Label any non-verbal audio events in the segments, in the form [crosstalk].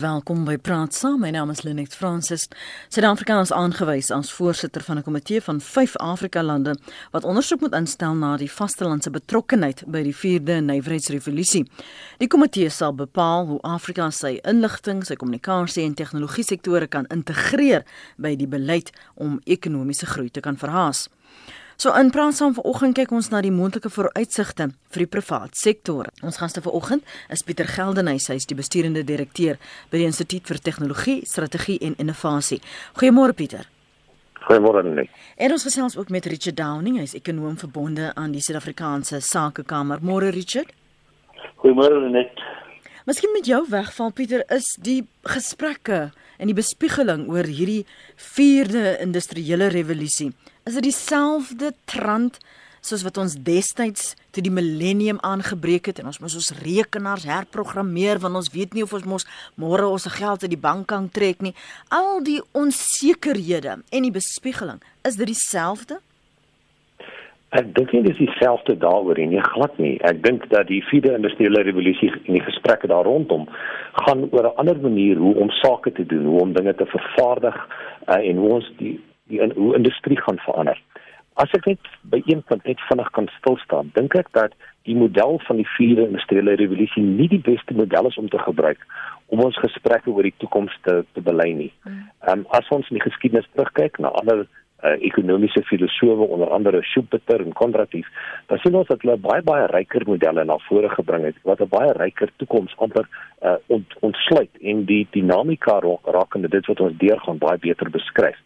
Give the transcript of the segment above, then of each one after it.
Welkom by Praat Saam. My naam is Lenet Fransis. Suid-Afrika is aangewys as voorsitter van 'n komitee van 5 Afrika lande wat ondersoek moet instel na die vastelandse betrokkeheid by die 4de nywerheidsrevolusie. Die komitee sal bepaal hoe Afrika sy inligting, sy kommunikasie en tegnologie sektore kan integreer by die beleid om ekonomiese groei te kan verhaas. So in praat saam vanoggend kyk ons na die moontlike vooruitsigte vir die privaat sektor. Ons gaste vanoggend is Pieter Geldenhuys, hy is die besturende direkteur by die Instituut vir Tegnologie, Strategie en Innovasie. Goeiemôre Pieter. Goeiemôre Net. En ons gesels ook met Richard Downing, hy is ekonom verbonde aan die Suid-Afrikaanse Sakekamer. Môre Richard. Goeiemôre Net. Miskien met jou wegval Pieter is die gesprekke en die bespiegeling oor hierdie 4de industriële revolusie Is dit dieselfde trant soos wat ons destyds toe die millennium aangebreek het en ons moes ons rekenaars herprogrammeer want ons weet nie of ons mos môre ons geld uit die bank kan trek nie. Al die onsekerhede en die bespiegeling, is dit dieselfde? Ek dink nie dis dieselfde daaroor nie, glad nie. Ek dink dat die vierde industriële revolusie en die gesprekke daar rondom gaan oor 'n ander manier hoe om sake te doen, hoe om dinge te vervaardig uh, en hoe ons die die in, hoe industrie gaan verander. As ek net by een punt net vinnig kan stil staan, dink ek dat die model van die vierde industriële revolusie nie die beste model is om te gebruik om ons gesprekke oor die toekoms te te belei nie. Hmm. Ehm um, as ons in die geskiedenis terugkyk na ander uh, ekonomiese filosowe onder andere Schumpeter en Kondratief, dan sien ons dat hulle baie baie ryker modelle na vore gebring het wat 'n baie ryker toekoms amper uh, ont, ontsluit en die dinamika rakende dit wat ons deurgaan baie beter beskryf.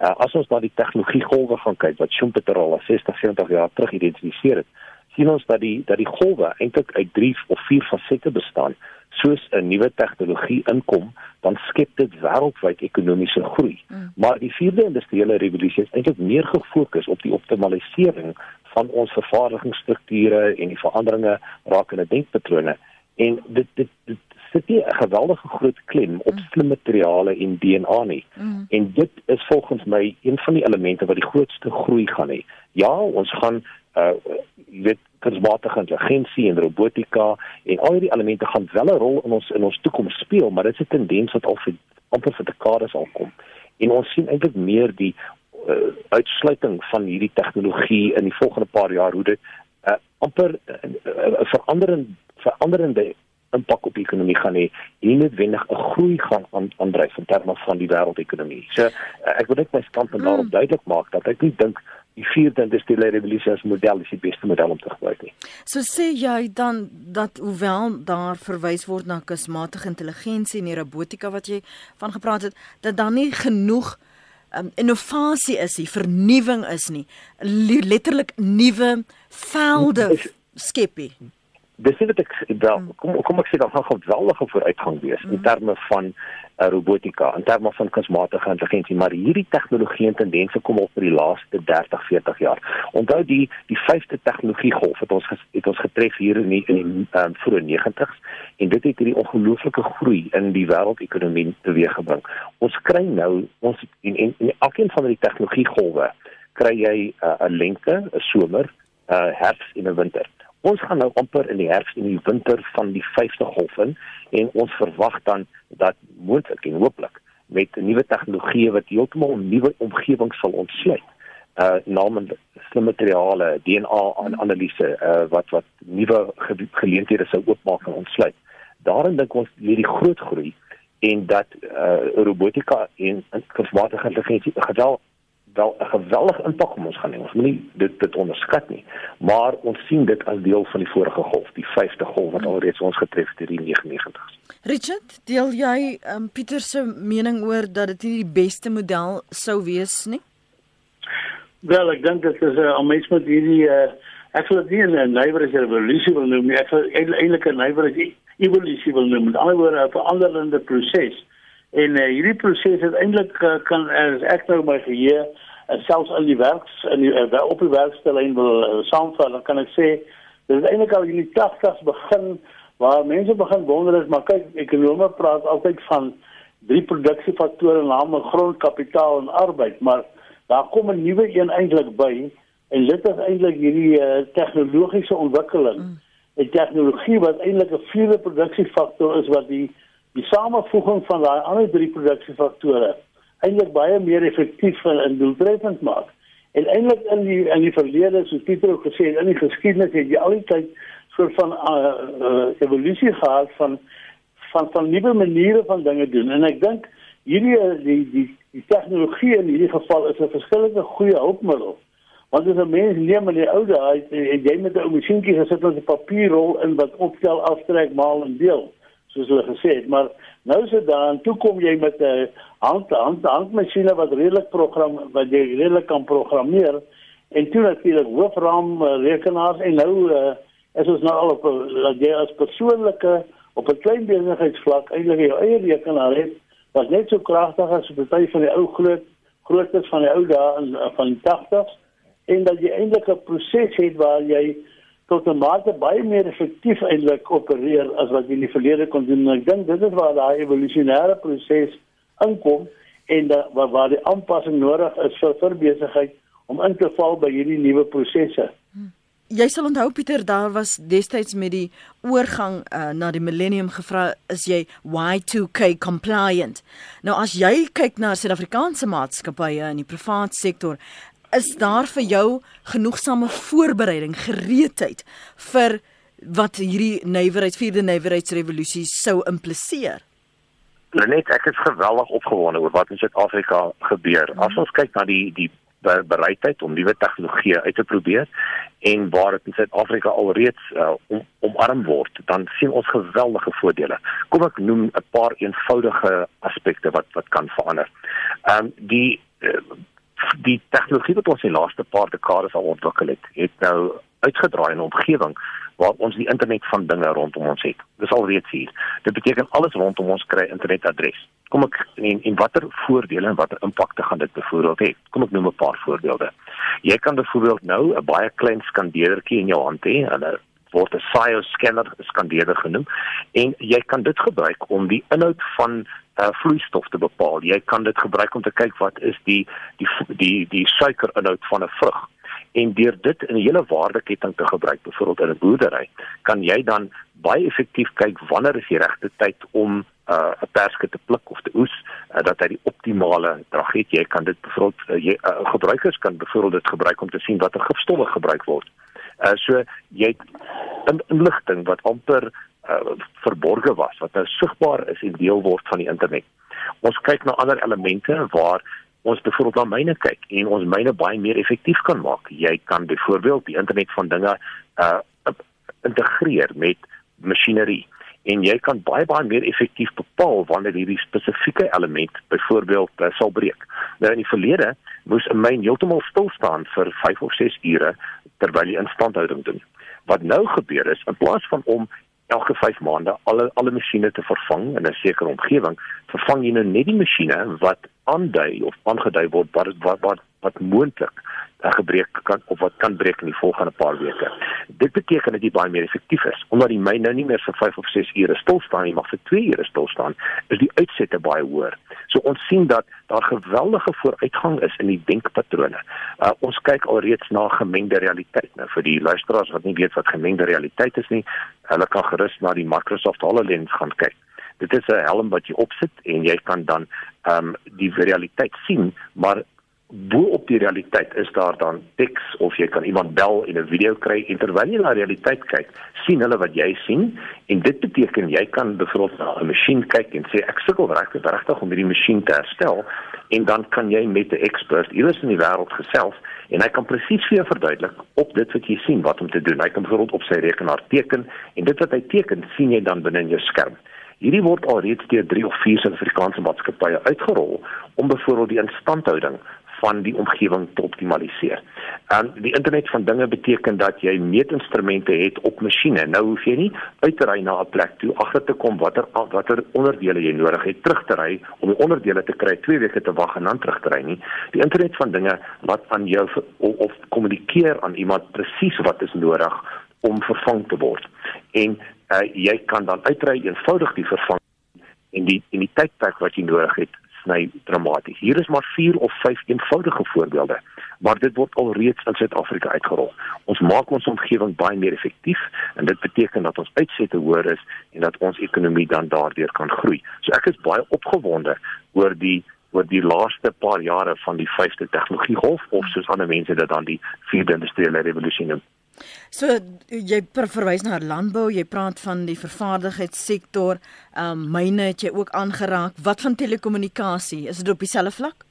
Uh, as ons na die tegnologie golwe gaan kyk wat Schumpeter al 60, 70 jaar terug geïdentifiseer het, sien ons dat die dat die golwe eintlik uit 3 of 4 fasette bestaan. Soos 'n nuwe tegnologie inkom, dan skep dit wêreldwyd ekonomiese groei. Mm. Maar die vierde industriële revolusie is eintlik meer gefokus op die optimalisering van ons vervaardigingsstrukture en die veranderinge rakende denkpatrone. En dit dit dit sit nie 'n geweldige groot klem op mm. slim materiale en DNA nie. Mm. En dit is volgens my een van die elemente wat die grootste groei gaan hê. Ja, ons gaan uh jy weet kunsmatige intelligensie en robotika en al hierdie elemente gaan wel 'n rol in ons in ons toekoms speel, maar dit is 'n tendens wat al vir amper vir dekades al kom. En ons sien eintlik meer die uh, uitsluiting van hierdie tegnologie in die volgende paar jaar hoe dit uh, amper 'n uh, uh, veranderende veranderende impak op die ekonomie gaan hê, nie noodwendig 'n groei gaan aandryf in terme van die wêreldekonomie. So uh, ek wil net my standpunt daarop mm. duidelik maak dat ek nie dink die vierde industriële revolusie as model is die beste model om te gebruik nie. So sê jy dan dat hoewel daar verwys word na kunsmatige intelligensie en robotika wat jy van gepraat het, dat dan nie genoeg um, innovasie is nie, vernuwing is nie, letterlik nuwe velde skep nie dis nie wat ek wel hmm. kom kom ek sê dan gaan geweldige vooruitgang wees mm. in hmm. terme van uh, robotika in terme van kunsmatige intelligensie maar hierdie tegnologie en tendense kom op vir die laaste 30 40 jaar onthou die die vyfde tegnologie golf het ons het ons getref hier in die, in die um, vroeë 90s en dit het hierdie ongelooflike groei in die wêreldekonomie teweeggebring ons kry nou ons en en, en elkeen van die tegnologie golwe kry jy uh, 'n uh, lente 'n somer 'n uh, herfs en 'n winter Ons gaan nou amper in die herfs en die winter van die 5de golf in en ons verwag dan dat moontlik en hooplik met nuwe tegnologieë wat heeltemal 'n nuwe omgewing sal ontsluit. Uh naamlik slim materiale, DNA analise uh wat wat nuwe geleenthede sou oopmaak en ontsluit. Daarin dink ons lê die groot groei en dat uh robotika en kunsmatige intelligensie gedal wel 'n geweldige impak op ons gaan hê. Ons moenie dit dit onderskat nie. Maar ons sien dit as deel van die vorige golf, die 5de golf wat alreeds ons getref het in die 99's. Richard, deel jy um, Pieter se mening oor dat dit nie die beste model sou wees nie? Wel, ek dink dit is 'n uh, mens met hierdie uh, ek wil nie 'n nywerige revolusie wil noem nie. Ek wil eintlik 'n nywerige evolusie wil noem. Met ander woorde, 'n veranderende proses. En uh, hierdie proses het eintlik uh, kan as ek nou my geheue uh, selfs al die werks in die uh, op die werkstelling wil uh, saamval, dan kan ek sê dit is eintlik al in die 80's begin waar mense begin wonder is maar kyk ekonome praat altyd van drie produksiefaktore naamlik grond, kapitaal en arbeid, maar daar kom 'n nuwe een eintlik by en dit is eintlik hierdie uh, tegnologiese ontwikkeling. Mm. 'n Tegnologie wat eintlik 'n vierde produksiefaktor is wat die die samevoeging van daai ander drie produksiefaktore eintlik baie meer effektief en doeltreffend maak. En eintlik in die in die verlede, soos Pieter ook gesê het, in die geskiedenis het jy altyd soort van uh, uh, evolusie gehad van van van nuwe maniere van dinge doen. En ek dink hierdie die die die tegnologie in hierdie geval is 'n verskillende goeie hulpmiddel. Want as 'n mens neem in die ou dae, jy met 'n ou masjienkie gesit met 'n papierrol in wat opstel, aftrek, maal en deel, soos hulle gesê het, maar nou is dit dan toe kom jy met 'n hand hand handmasjiene wat redelik program wat jy redelik kan programmeer en toe natuurlik hoofraam uh, rekenaars en nou uh, is ons nou al op dat jy as persoonlike op 'n klein besigheidsvlak eintlik jou eie rekenaar het wat net so kragtig as party van die ou groot grootes van die ou dae van die 80s en dat jy eintlik 'n proses het waar jy tot 'n mate baie meer effektief eintlik opereer as wat jy in die verlede kon doen. En ek dink dit is waar daai evolusionêre proses inkom en da, waar, waar die aanpassing nodig is vir vir besigheid om in te val by hierdie nuwe prosesse. Hmm. Jy sal onthou Pieter, daar was destyds met die oorgang uh, na die millennium gevra is jy Y2K compliant. Nou as jy kyk na Suid-Afrikaanse maatskappye in die private sektor, is daar vir jou genoegsame voorbereiding, gereedheid vir wat hierdie nywerheids vierde nywerheidsrevolusie sou impliseer? Net ek is geweldig opgewonde oor wat in Suid-Afrika gebeur. Hmm. As ons kyk na die die bereidheid om nuwe tegnologieë uit te probeer en waar dit in Suid-Afrika alreeds uh, om, omarm word, dan sien ons geweldige voordele. Kom ek noem 'n paar eenvoudige aspekte wat wat kan verander. Ehm um, die uh, die tegnologie wat ons die laaste paar dekades al ontwikkel het, het nou uitgedraai in 'n omgewing waar ons die internet van dinge rondom ons het. Dis alreeds hier. Dit beteken alles rondom ons kry internetadres. Kom ek en en watter voordele en watter impakte gaan dit byvoorbeeld hê? Kom ek noem 'n paar voorbeelde. Jy kan byvoorbeeld nou 'n baie klein skandeerdertjie in jou hand hê 'n word 'n SIO scanner skandeerder genoem en jy kan dit gebruik om die inhoud van uh, vloeistof te bepaal. Jy kan dit gebruik om te kyk wat is die die die die suikerinhoud van 'n vrug. En deur dit in 'n hele waardeketting te gebruik, byvoorbeeld in 'n boerdery, kan jy dan baie effektief kyk wanneer is die regte tyd om uh, 'n perske te pluk of te oes uh, dat hy die optimale drag het. Jy kan dit byvoorbeeld uh, jy uh, gebruikers kan byvoorbeeld dit gebruik om te sien watter gifstowwe gebruik word. Uh, so jy in inligting wat amper uh, verborge was wat nou sigbaar is en deel word van die internet. Ons kyk na ander elemente waar ons byvoorbeeld na myne kyk en ons myne baie meer effektief kan maak. Jy kan byvoorbeeld die internet van dinge uh integreer met masjinerie en jy kan baie baie meer effektief bepaal wanneer hierdie spesifieke element byvoorbeeld uh, sal breek. Nou in die verlede moes 'n myn heeltemal stil staan vir 5 of 6 ure terwyl jy instandhouding doen. Wat nou gebeur is in plaas van om elke 5 maande alle alle masjiene te vervang in 'n sekere omgewing, vervang jy nou net die masjiene wat aandui of aangedui word wat wat wat, wat moontlik 'n gebreek kan of wat kan breek in die volgende paar weke. Dit beteken dat jy baie meer effektief is omdat die myn nou nie meer vir 5 of 6 ure stil staan nie, maar vir 2 ure stil staan, is die uitsette baie hoër. So ons sien dat daar geweldige vooruitgang is in die denkpatrone. Uh, ons kyk alreeds na gemengde realiteit. Nou vir die luisteraars wat nie weet wat gemengde realiteit is nie, hulle kan gerus na die Microsoft HoloLens gaan kyk. Dit is 'n helm wat jy opsit en jy kan dan ehm um, die realiteit sien, maar bo op die realiteit is daar dan teks of jy kan iemand bel en 'n video kry en terwyl jy na realiteit kyk, sien hulle wat jy sien en dit beteken jy kan byvoorbeeld na 'n masjien kyk en sê ek sukkel regtig regtig om hierdie masjien te herstel en dan kan jy met 'n ekspert iewers in die wêreld gesels en hy kan presies vir jou verduidelik op dit wat jy sien wat om te doen. Hy kan byvoorbeeld op sy rekenaar teken en dit wat hy teken, sien jy dan binne in jou skerm. Hierdie word alreeds deur 3 of 4 Suid-Afrikaanse maatskappye uitgerol om byvoorbeeld die instandhouding van die omgewing te optimaliseer. En die internet van dinge beteken dat jy meetinstrumente het op masjiene. Nou hoef jy nie uit te ry na 'n plek toe agter te kom watter watter onderdele jy nodig het terug te ry om die onderdele te kry, 2 weke te wag en dan terug te ry nie. Die internet van dinge wat aan jou of kommunikeer aan iemand presies wat is nodig om vervang te word. En uh, jy kan dan uitry eenvoudig die vervang en die en die tydperk wat jy nodig het sny dramaties. Hier is maar 4 of 5 eenvoudige voorbeelde maar dit word alreeds in Suid-Afrika uitgerol. Ons maak ons omgewing baie meer effektief en dit beteken dat ons uitsette hoër is en dat ons ekonomie dan daardeur kan groei. So ek is baie opgewonde oor die oor die laaste paar jare van die vyfde tegnologiegolf of soos ander mense dit dan die vierde industriële revolusie noem. So jy verwys na landbou, jy praat van die vervaardigingssektor, ehm um, myne het jy ook aangeraak. Wat van telekommunikasie? Is dit op dieselfde vlak?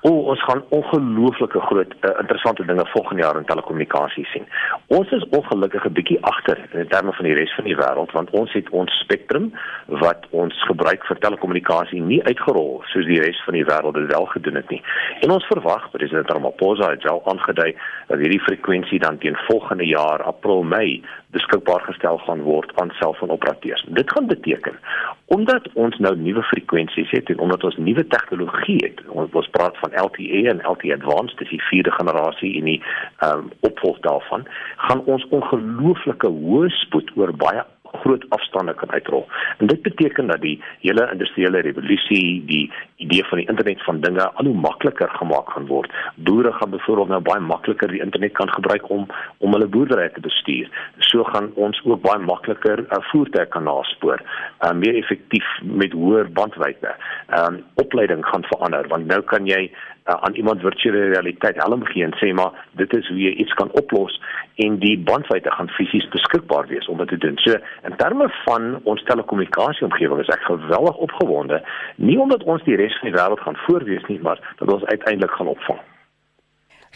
O, oh, ons gaan ongelooflike groot uh, interessante dinge volgende jaar in telekommunikasie sien. Ons is ongelukkig 'n bietjie agter in terme van die res van die wêreld want ons het ons spektrum wat ons gebruik vir telekommunikasie nie uitgerol soos die res van die wêreld dit wel gedoen het nie. En ons verwag, president Ramaphosa het al aangedui dat hierdie frekwensie dan teen volgende jaar April Mei beskikbaar gestel gaan word aan selfoonoperateurs. Dit gaan beteken omdat ons nou nuwe frekwensies het en omdat ons nuwe tegnologie het. Ons, ons praat van LTE en LTE Advanced, dis die vierde generasie en die ehm um, opvolg daarvan, gaan ons ongelooflike hoë spoed oor baie groot afstande kan uitrol. En dit beteken dat die hele industriële revolusie, die idee van die internet van dinge al hoe makliker gemaak gaan word. Boere gaan byvoorbeeld nou baie makliker die internet kan gebruik om om hulle boerdery te bestuur. So gaan ons ook baie makliker 'n uh, voertuig kan naspoor, uh, meer effektief met hoër bandwydte. Ehm um, opleiding gaan verander want nou kan jy uh, aan iemand virtuele realiteit helm gee en sê maar dit is hoe jy iets kan oplos en die bandwydte gaan fisies beskikbaar wees om dit te doen. So in terme van ons telekommunikasie omgewing is ek geweldig opgewonde, nie omdat ons die res van die wêreld gaan voorwees nie, maar dat ons uiteindelik gaan opvang.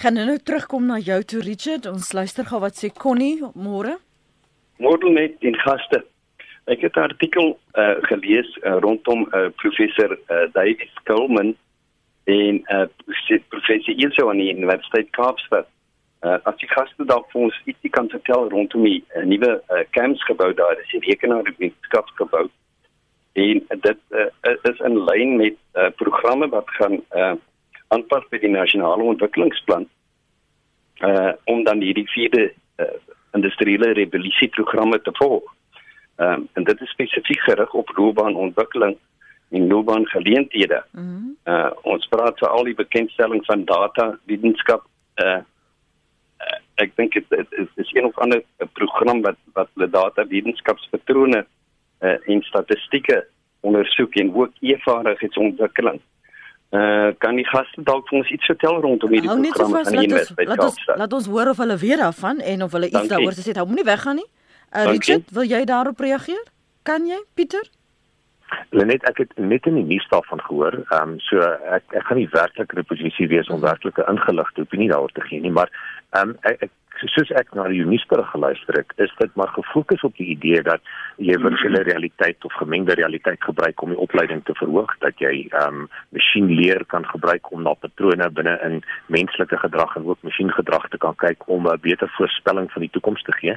Gaan nou terugkom na jou toe Richard, ons luister gou wat sê Connie môre. Môre net in gaste. Ek het 'n artikel uh, gelees uh, rondom uh, professor uh, David Coleman en uh, professor Ilse aan die Universiteit Kaapstad. Uh, as jy gaste dalk vir ons ietsie kan vertel rondom die uh, nuwe uh, camps gebou daar, is die rekenaar wetenskapsgebou. En dit uh, is in lyn met uh, programme wat gaan uh, aanpas by die nasionale ontwikkelingsplan uh, om dan hierdie vierde uh, industriële revolusie programme te volg. Um, en dit is spesifiek gerig op loopbaanontwikkeling en loopbaangeleenthede. Mm -hmm. Uh ons praat vir al die bekendstelling van data wetenskap uh, uh ek dink dit is, een of ander program wat wat hulle data wetenskapspatrone uh en statistieke ondersoek en ook e-vaardigheidsontwikkeling. Uh kan die gaste dalk vir ons iets vertel rondom hierdie nou, programme van die universiteit? Laat ons laat ons hoor of hulle weet daarvan en of hulle iets daaroor te sê het. Hou moenie weggaan nie. Uh, Richard, wil jy daarop reageer? Kan jy, Pieter? Lenet ek het net in die nuus daarvan gehoor. Ehm um, so ek ek gaan nie werklik in 'n posisie wees om werklike ingeligte opinie daaroor te gee nie, maar ehm um, ek, ek soos ek na die nuusberig geluister het, is dit maar gefokus op die idee dat jy virtuele realiteit of gemengde realiteit gebruik om die opleiding te verhoog, dat jy ehm um, masjienleer kan gebruik om na patrone binne in menslike gedrag en ook masjiengedrag te kan kyk om 'n beter voorspelling van die toekoms te gee.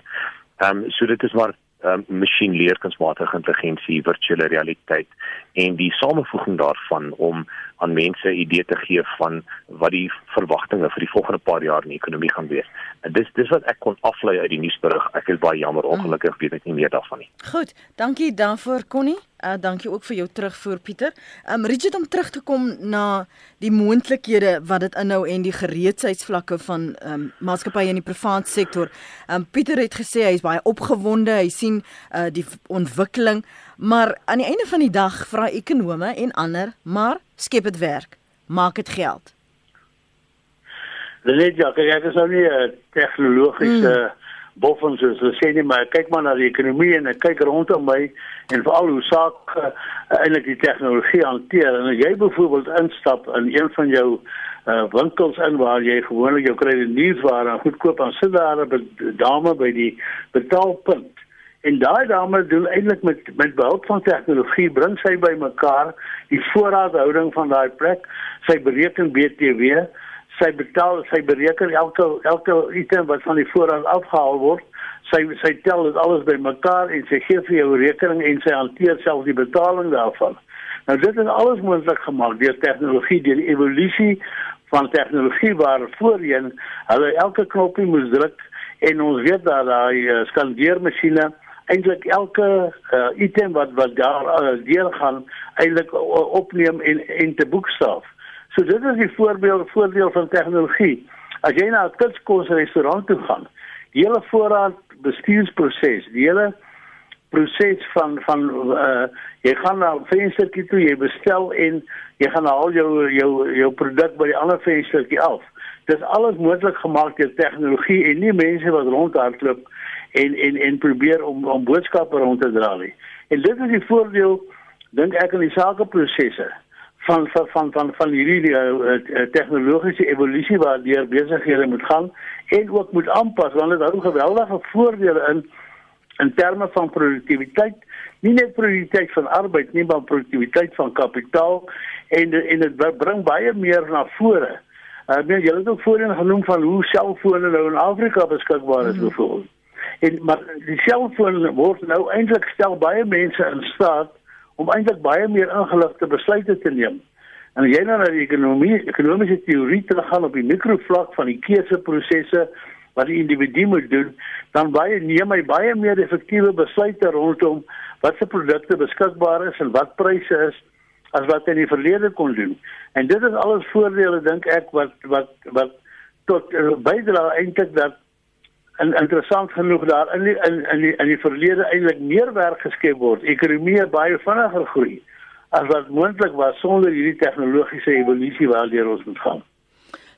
Ehm um, so dit is maar um, masjienleer kunsmatige intelligensie virtuele realiteit en die samevoeging daarvan om aan mense 'n idee te gee van wat die verwagtinge vir die volgende paar jaar in die ekonomie gaan wees. En dis dis wat ek kon aflei uit die nuusberig. Ek is baie jammer ongelukkig weet ek nie meer daarvan nie. Goed, dankie daarvoor Connie. Uh, dankie ook vir jou terugvoer Pieter. Um Richard om terug te kom na die moontlikhede wat dit inhou en die gereedsheidsvlakke van um maatskappye in die private sektor. Um Pieter het gesê hy is baie opgewonde. Hy sien uh die ontwikkeling, maar aan die einde van die dag vra ekonome en ander, maar skep dit werk, maak dit geld. Dit net ja, kyk ek is nou nie 'n tegnologiese mm. boffens soos hulle sê nie, maar kyk maar na die ekonomie en kyk rondom my en veral hoe saak uh, eintlik die tegnologie hanteer en as jy byvoorbeeld instap in een van jou uh, winkels in waar jy gewoonlik jou kry die nuusware goedkoop aan sit daar 'n dame by die betaalpunt En daai dame doen eintlik met met behulp van tegnologie bring sy bymekaar die voorraadhouding van daai plek. Sy bereken BTW, sy betaal, sy bereken elke elke item wat van die voorraad afgehaal word. Sy sy tel dit alles bymekaar en sy gee vir jou rekening en sy hanteer self die betaling daarvan. Nou dit is alles moontlik gemaak deur tegnologie, deur die evolusie van tegnologie waar voorheen hulle elke knoppie moes druk en ons weet dat daai uh, skandeermasjiene eintlik elke uh, item wat wat daar uh, deur gaan eintlik opneem en en te boekstaaf. So dit is die voorbeeld voordeel van tegnologie. As jy na 'n kitskos restaurant toe gaan, die hele voorraad bestuursproses, die hele proses van van uh jy gaan na 'n venstertjie toe, jy bestel en jy gaan al jou jou jou produk by die ander venstertjie af. Dis alles moontlik gemaak deur tegnologie en nie mense wat rondhardloop en en en probeer om om boodskappe rond te dra nie. En dit is die voordeel dink ek aan die sakeprosesse van van van van van hierdie uh, tegnologiese evolusie waar deur besighede moet gaan en ook moet aanpas want dit hou geweldige voordele in in terme van produktiwiteit nie net produktiwiteit van arbeid nie maar produktiwiteit van kapitaal en en dit bring baie meer na vore. Uh, ek uh, meen julle het ook voorheen genoem van hoe selfone nou in Afrika beskikbaar is mm. byvoorbeeld. En maar die selfoon word nou eintlik stel baie mense in staat om eintlik baie meer ingeligte besluite te neem. En jy nou na die ekonomie, ekonomiese teorie te gaan op die mikrovlak van die keuseprosesse wat die individu moet doen, dan baie neem hy baie meer effektiewe besluite rondom watse produkte beskikbaar is en wat pryse is as wat hy in die verlede kon doen. En dit is alles voordele dink ek wat wat wat tot uh, bydra eintlik dat en interessant genoeg daar in die, in in die, in die verlede eintlik meer werk geskep word. Ekonomie baie vinniger groei as wat moontlik was sonder hierdie tegnologiese evolusie waardeur ons moet gaan.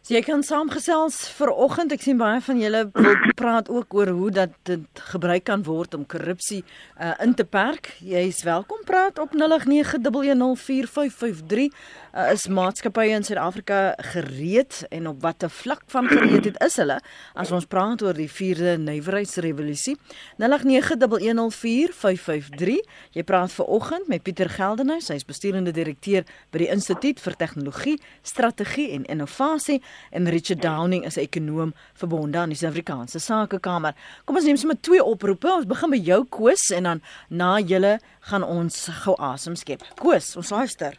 So jy kan saamgesels vir oggend. Ek sien baie van julle praat ook oor hoe dat dit gebruik kan word om korrupsie uh, in te perk. Jy is welkom praat op 0891104553. Uh, is maatskappye in Suid-Afrika gereed en op watter vlak van gereedheid is hulle as ons praat oor die 4de nywerheidsrevolusie? 0891104553. Jy praat ver oggend met Pieter Geldenhuys, hy is besturende direkteur by die Instituut vir Tegnologie, Strategie en Innovasie en Richard Downing is 'n ekonom verbonde aan die Suid-Afrikaanse Sakekamer. Kom ons neem sommer twee oproepe. Ons begin by jou Koos en dan na julle gaan ons gou asem skep. Koos, ons luister.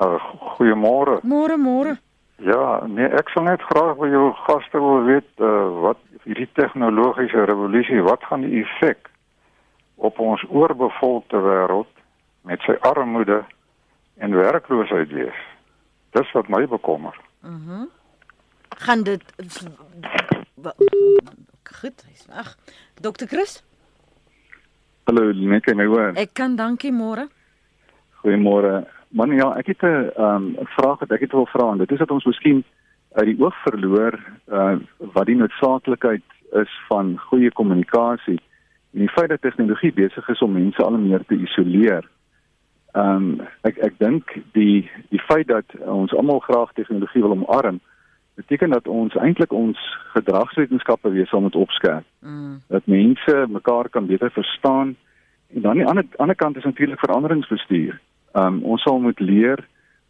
Uh, goeiemôre. Môre, môre. Ja, nee, ek sou net graag by jou gaste wil weet uh, wat hierdie tegnologiese revolusie, wat gaan die effek op ons oorbevolkte wêreld met sy armoede en werkloosheid wees? Dis wat my bekommer. Mhm. Mm gaan dit goed is weg. Dr. Chris? Hallo, net my hoor. Ek kan dankie môre. Goeiemôre. Man ja, ek het 'n um, vraag wat ek het wil vra en dit is dat ons miskien uit die oog verloor uh, wat die noodsaaklikheid is van goeie kommunikasie en die feit dat tegnologie besig is om mense al meer te isoleer. Ehm um, ek ek dink die die feit dat ons almal graag tegnologie wil omarm beteken dat ons eintlik ons gedragswetenskappe weer sal moet opskerp. Mm. Dat mense mekaar kan beter verstaan en dan die ander ander kant is natuurlik veranderingsbestuur. Um ons sal moet leer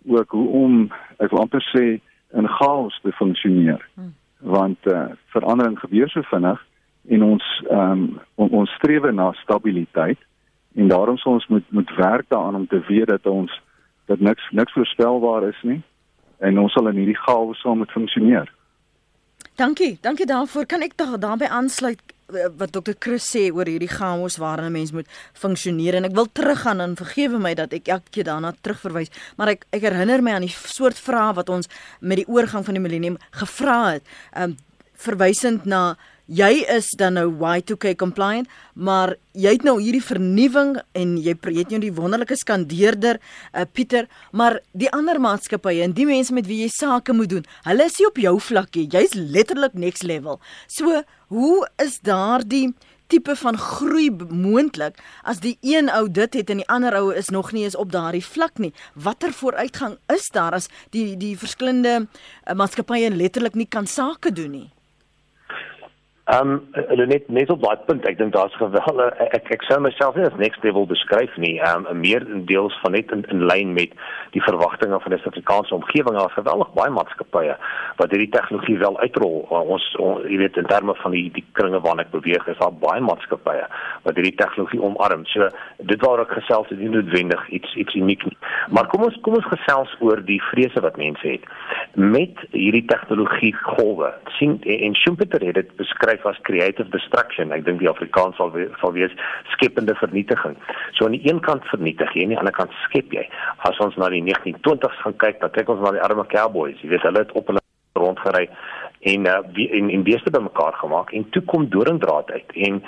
ook hoe om ek wil amper sê in chaos te funksioneer. Mm. Want uh, verandering gebeur so vinnig en ons um on, ons streef na stabiliteit en daarom sal ons moet moet werk daaraan om te weet dat ons dat niks niks voorspelbaar is nie en ons sal in hierdie chaos saam moet funksioneer. Dankie, dankie daarvoor. Kan ek daarbey aansluit eh, wat Dr. Chris sê oor hierdie chaos waarin 'n mens moet funksioneer en ek wil teruggaan en vergewe my dat ek elke keer daarna terugverwys, maar ek ek herinner my aan die soort vrae wat ons met die oorgang van die millennium gevra het. Um, verwysend na jy is dan nou Y2K compliant, maar jy het nou hierdie vernuwing en jy het nou die wonderlike skandeerder uh, Pieter, maar die ander maatskappye en die mense met wie jy sake moet doen, hulle is nie op jou vlakkie. Jy's letterlik next level. So, hoe is daardie tipe van groei moontlik as die een ou dit het en die ander ou is nog nie eens op daardie vlak nie. Watter vooruitgang is daar as die die verskillende uh, maatskappye letterlik nie kan sake doen nie? Ehm um, hulle net net op daai punt. Ek dink daar's geweldig ek ek sou myself nie as next level beskryf nie. Ehm um, meer deels van net in, in lyn met die verwagtinge van die Suid-Afrikaanse omgewing. Daar's geweldig baie maatskappye wat hierdie tegnologie wel uitrol. Ons jy weet in terme van die die kringe waarna ek beweeg, is daar baie maatskappye wat hierdie tegnologie omarm. So dit waar ek gesels het, is nie noodwendig iets iets uniek nie. Maar kom ons kom ons gesels oor die vrese wat mense het met hierdie tegnologie golwe. sien en Schumpeter het dit beskryf beskryf as creative destruction. Ek dink die Afrikaans sal we sal wees skepende vernietiging. So aan die een kant vernietig jy en aan die ander kant skep jy. As ons na die 1920s gaan kyk, dan kyk ons na die arme cowboys. Jy weet hulle het op hulle rondgery en uh, en en beeste bymekaar gemaak en toe kom doringdraad uit en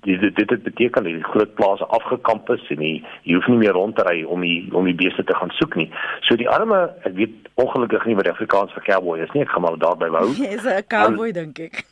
dit dit dit beteken dat die groot plase afgekamp is en nie, jy hoef nie meer rond te ry om die om die beeste te gaan soek nie. So die arme, ek weet ongelukkig nie wat die Afrikaans vir cowboy is nie, ek gaan maar daarby hou. [laughs] Jy's 'n cowboy dink ek.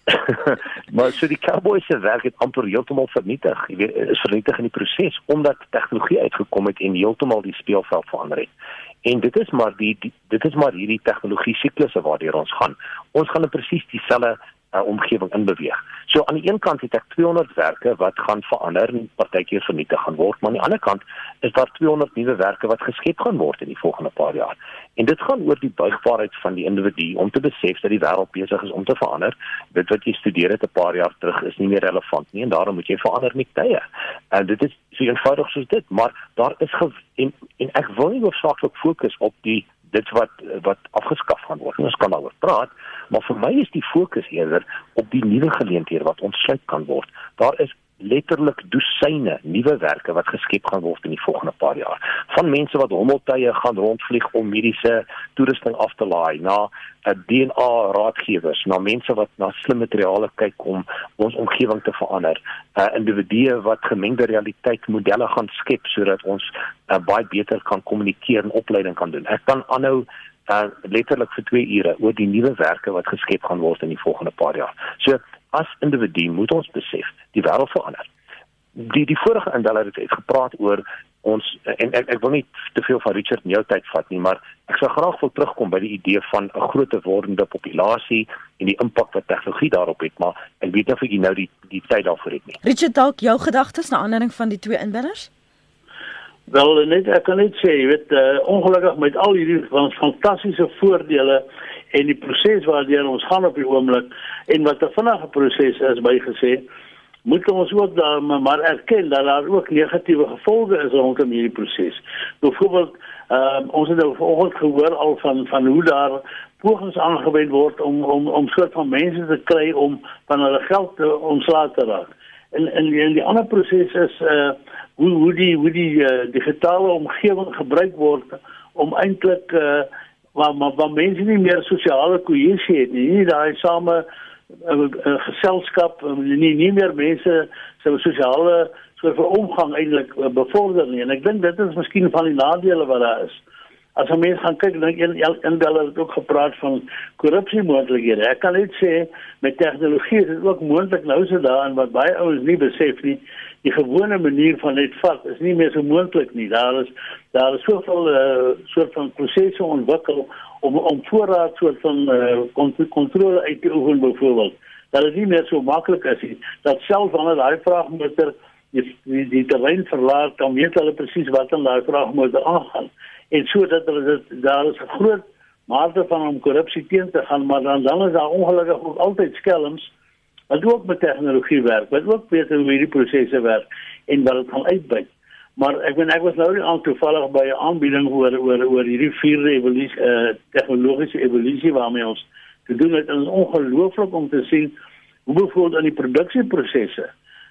[laughs] maar so die cowboy se werk het amper heeltemal vernietig. Jy weet, is vernietig in die proses omdat tegnologie uitgekom het en heeltemal die speelveld verander het. En dit is maar die, die dit is maar hierdie tegnologie siklusse waardeur ons gaan. Ons gaan in presies dieselfde uh, omgewing inbeweeg. So aan die een kant het ek 200 werke wat gaan verander en partykeer vernietig gaan word, maar aan die ander kant is daar 200 nuwe werke wat geskep gaan word in die volgende paar jaar. En dit gaan oor die buigbaarheid van die individu om te besef dat die wêreld besig is om te verander. Dit wat jy studeer het 'n paar jaar terug is nie meer relevant nie en daarom moet jy verander met tye. En dit is so eenvoudig soos dit, maar daar is en en ek wil nie hoofsaaklik fokus op die dit wat wat afgeskaf gaan word. Ons kan daaroor praat, maar vir my is die fokus eerder op die nuwe geleenthede wat ontsluit kan word. Daar is letterlik dosyne nuwe werke wat geskep gaan word in die volgende paar jaar. Van mense wat hommeltuie gaan rondvlieg om mediese toerusting af te laai, na 'n eh, DNA raadgewers, na mense wat na slim materiale kyk om ons omgewing te verander, uh, individue wat gemengde realiteit modelle gaan skep sodat ons uh, baie beter kan kommunikeer en opleiding kan doen. Ek kan aanhou uh, letterlik vir 2 ure oor die nuwe werke wat geskep gaan word in die volgende paar jaar. So as individu moet ons besef die wêreld verander. Die die vorige indeller het, het gepraat oor ons en ek ek wil nie te veel van Richard in jou tyd vat nie, maar ek sou graag wil terugkom by die idee van 'n groter wordende populasie en die impak wat tegnologie daarop het, maar ek weet nie of ek nou die die tyd daarvoor het nie. Richard, dalk jou gedagtes na aanleiding van die twee indellers? Wel net ek kan net sê, jy weet, uh, ongelukkig met al hierdie fantastiese voordele en die proses waardeur ons gaan op die oomblik en wat 'n vinnige proses is bygesê moet ons ook daar maar erken dat daar ook negatiewe gevolge is rondom hierdie proses. Byvoorbeeld uh, ons het nou vanoggend gehoor al van van hoe daar pogings aangewend word om om om soort van mense te kry om van hulle geld te ontslae te raak. En en die, die ander proses is uh hoe hoe die hoe die uh, digitale omgewing gebruik word om eintlik uh waar maar waar mense nie meer sosiale kohesie het nie, nie daai same uh, uh, geselskap nie nie meer mense se sosiale soort van omgang eintlik uh, bevorder nie en ek dink dit is miskien van die nadele wat daar is. As ons mens gaan kyk, dink een een beller het ook gepraat van korrupsie moontlikhede. Ek kan net sê met tegnologie is dit ook moontlik nou so daarin wat baie ouens nie besef nie die gewone manier van net vat is nie meer so moontlik nie. Daar is daar is soveel uh, soort van prosesse ontwikkel om om voorraad soort van uh, kontrole uit te oefen byvoorbeeld. Dat dit nie meer so maklik is nie. Dat selfs wanneer daai vraagmotor die die, die terrein verlaat, dan weet hulle presies wat aan daai vraagmotor aangaan. En sodat hulle dit daar is 'n groot mate van om korrupsie teen te gaan, maar dan dan is daar ongelukkig ook altyd skelms wat ook met tegnologie werk, wat ook weet hoe hierdie prosesse werk en wat dit gaan uitbuit. Maar ek weet ek was nou net aan toevallig by 'n aanbieding oor oor oor hierdie vierde evolusie eh uh, tegnologiese evolusie waarmee ons te doen het. Dit is ongelooflik om te sien hoe bijvoorbeeld in die produksieprosesse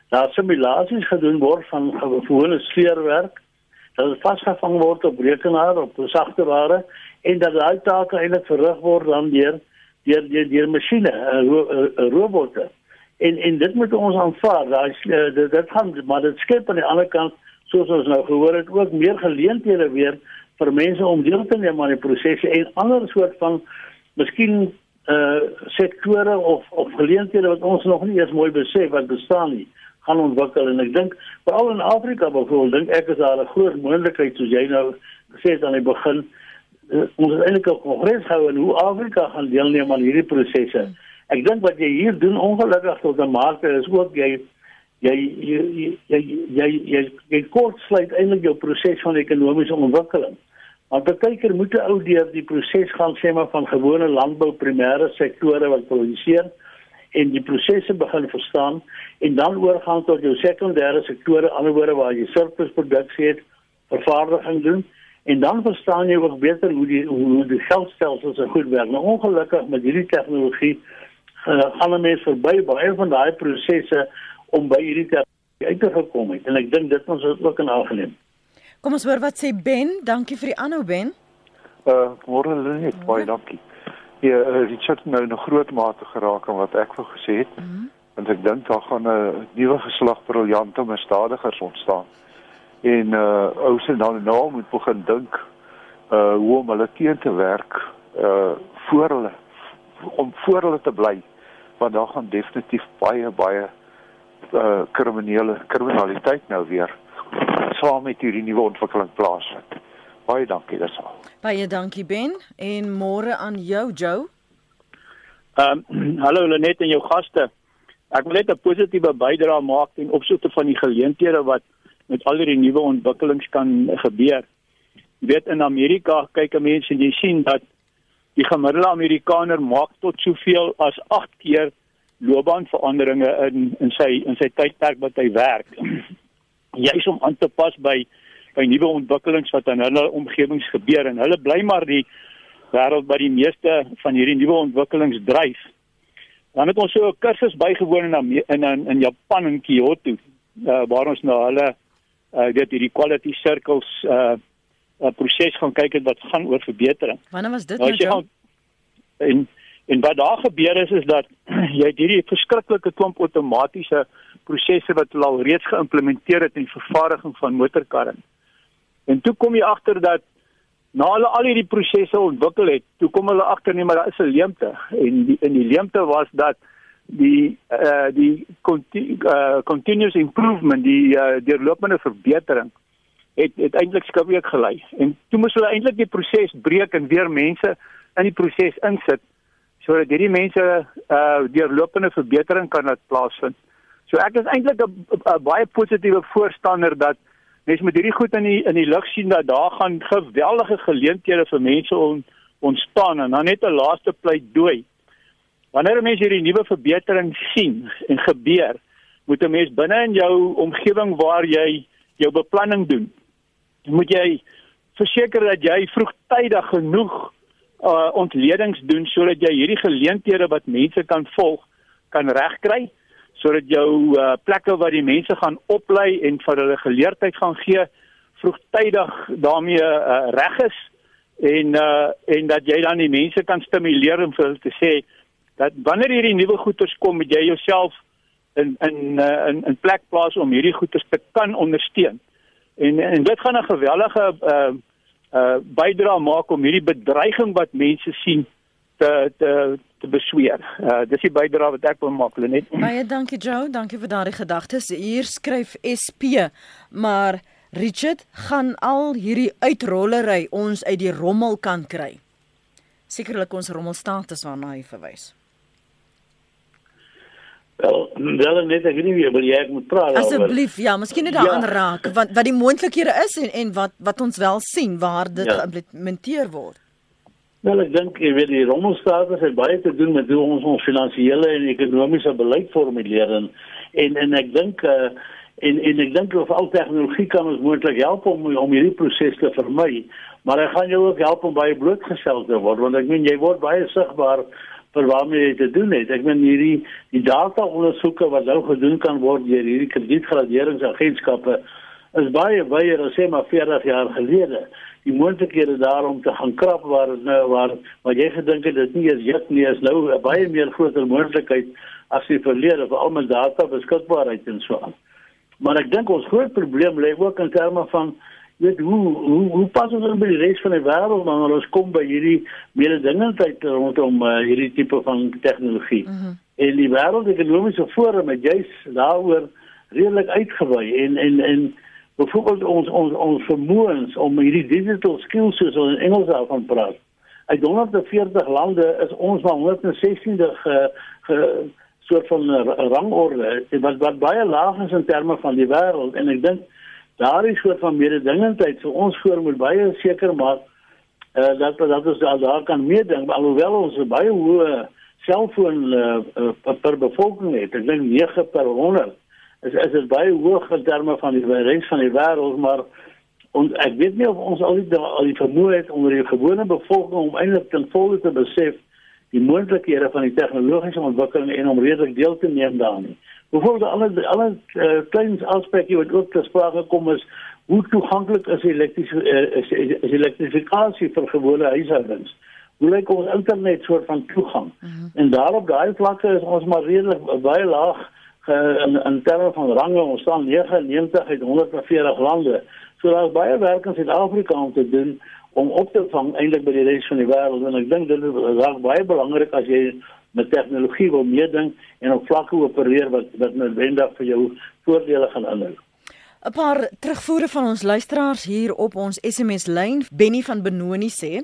daar simulasies gedoen word van gewone sleerwerk dat dit vasgevang word op rekenaar op sagte ware en dat daai take eintlik verrig word dan deur deur deur, deur masjiene, uh, ro uh, robotte. En en dit moet ons aanvaar daai dit, dit gaan maar dit skep aan die ander kant soos ons nou gehoor het ook meer geleenthede weer vir mense om deel te neem aan die prosesse en ander soort van miskien uh sektore of of geleenthede wat ons nog nie eens mooi besef wat bestaan nie gaan ontwikkel en ek dink veral in Afrika byvoorbeeld dink ek is daar 'n groot moontlikheid soos jy nou gesê het aan die begin uh, ons het eintlik 'n kongres gehou en hoe Afrika gaan deelneem aan hierdie prosesse ek dink wat jy hier doen ongelukkig tot 'n mate is ook jy jy jy jy jy jy, jy kortsluit eintlik jou proses van ekonomiese ontwikkeling. Baie keer moet 'n ou deur die proses gaan sê maar van gewone landbou primêre sektore wat produseer en die prosesse begin verstaan en dan oorgaan tot jou sekondêre sektore anderswoorde waar jy surplusproduksie het, vervaardiging doen en dan verstaan jy ook beter hoe die hoe die geldstelsels so goed werk. Nou ongelukkig met hierdie tegnologie uh, gaan 'n mens verby baie van daai prosesse om by hierdie tyd uit te gekom het en ek dink dit ons ook in aangeneem. Kom ons hoor wat sê Ben. Dankie vir die aanhou Ben. Uh môre net baie dankie. Ja, Richard nou 'n groot mate geraak aan wat ek wou gesê het. Mm -hmm. Want ek dink daar gaan 'n nuwe geslag briljante misdadigers ontstaan. En uh ou se dan nou moet begin dink uh hoe om hulle teen te werk uh voor hulle om voor hulle te bly want daar gaan definitief baie baie uh kriminele kriminaliteit nou weer saam met hierdie nuwe ontwikkeling plaasvind. Baie dankie daarsal. Baie dankie Ben en môre aan jou Joe. Ehm um, [clears throat] hallo Lenet en jou gaste. Ek wil net 'n positiewe bydrae maak ten opsigte van die geleenthede wat met al hierdie nuwe ontwikkelings kan gebeur. Jy weet in Amerika kyk mense en jy sien dat die gemiddelde Amerikaner maak tot soveel as 8 keer loopbaanveranderinge in in sy in sy tydperk wat hy werk. [clears throat] Juis om aan te pas by by nuwe ontwikkelings wat in hulle omgewings gebeur en hulle bly maar die wêreld wat die meeste van hierdie nuwe ontwikkelings dryf. Dan het ons so 'n kursus bygewoon in in in, Japan in Kyoto uh, waar ons na hulle uh, weet hierdie quality circles uh 'n proses gaan kyk het wat gaan oor verbetering. Wanneer was dit nou? nou en En wat daar gebeur is is dat [clears throat] jy het hierdie verskriklike klomp outomatiese prosesse wat hulle al reeds geïmplementeer het in die vervaardiging van motorkarre. En toe kom jy agter dat na hulle al hierdie prosesse ontwikkel het, toe kom hulle agter nee maar daar is 'n leemte en die in die leemte was dat die eh uh, die continu, uh, continuous improvement die uh, deurlopende verbetering het het eintlik skielik gelei. En toe moes hulle eintlik die proses breek en weer mense in die proses insit sodat hierdie mense uh deurlopende verbetering kan laat plaasvind. So ek is eintlik 'n baie positiewe voorstander dat mense met hierdie goed in die in die lig sien dat daar gaan geweldige geleenthede vir mense on, ontstaan en dan net 'n laaste pleidooi. Wanneer mense hierdie nuwe verbetering sien en gebeur, moet 'n mens binne in jou omgewing waar jy jou beplanning doen, moet jy verseker dat jy vroegtydig genoeg uh ontledings doen sodat jy hierdie geleenthede wat mense kan volg kan regkry sodat jou uh plekke waar die mense gaan oplei en vir hulle geleerdheid gaan gee vroegtydig daarmee uh, reg is en uh en dat jy dan die mense kan stimuleer om vir hulle te sê dat wanneer hierdie nuwe goederes kom moet jy jouself in in uh, in in plek plaas om hierdie goederes te kan ondersteun. En en dit gaan 'n gewellige uh uh bydra maak om hierdie bedreiging wat mense sien te te te besweer. Uh dis die bydra wat ek wil maak, Lenet. [clears throat] Baie dankie Joe, dankie vir daardie gedagtes. Hier skryf SP, maar Richard gaan al hierdie uitrollery ons uit die rommel kan kry. Sekerlik ons rommelstatus waarna hy verwys. Wel, wel net ek nie wil jy moet praat oor. Asseblief, ja, miskien net daaraan ja. raak wat wat die moontlikhede is en en wat wat ons wel sien waar dit ja. geïmplementeer word. Wel, ek dink jy weet die rommelstatus het baie te doen met hoe ons ons finansiële en ekonomiese beleid formuleer en en, en ek dink uh, en en ek dink of al tegnologie kan ons moontlik help om om hierdie proses te vermy, maar hy gaan jou ook help om baie blootgestel te word want ek meen jy word baie sigbaar vir waarmee jy te doen het. Ek meen hierdie die data ondersoeke wat nou gedoen kan word deur hierdie kredietgraderingsagentskappe is baie baie as sê maar 40 jaar gelede. Die moontlikhede daarom te gaan krap waar nou waar wat jy gedink het dit nie is jet nie is nou baie meer groter moontlikheid as die verlede vir al my data beskikbaarheid en so aan. Maar ek dink ons groot probleem lê ook in terme van weet hoe hoe hoe pas ons by die res van die wêreld wanneer ons kom by hierdie mededingendheid rondom uh, hierdie tipe van tegnologie. Mm -hmm. En die wêreldekonomiese forum het juis daaroor redelik uitgewy en en en byvoorbeeld ons ons ons vermoëns om hierdie digital skills soos ons in Engels daarvan praat. Uit 140 lande is ons maar 116de ge, ge soort van rangorde wat wat baie laag is in terme van die wêreld. En ek dink daardie soort van mededingendheid. Vir ons voor moet baie seker maak uh, dat dat ons daar, kan meeding alhoewel ons baie hoë selfoon uh, uh, per bevolking het. Ek dink 9 per 100 is is dit baie hoog in terme van die res van die wêreld maar ons ek weet nie of ons al die al die vermoë het onder die gewone bevolking om eintlik ten volle te besef die moontlikhede van die tegnologiese ontwikkeling en om redelik deel te neem daarin Bijvoorbeeld alle alle uh, klein aspekte wat ook ter sprake kom is hoe toeganklik is elektrische uh, is, is elektrifikasie vir gewone huishoudings. hoe lyk ons internet soort van toegang? Mm -hmm. En daarop daai vlakke is ons maar redelik baie laag uh, in in terme van range. Ons staan 99 uit 140 lande. So daar's baie werk in Suid-Afrika om te doen om op te vang eintlik by die res van die wêreld en ek dink dit is baie belangrik as jy met tegnologie wil meeding en op vlakke opereer wat wat noodwendig vir jou voordele gaan inhou. 'n Paar terugvoere van ons luisteraars hier op ons SMS lyn. Benny van Benoni sê: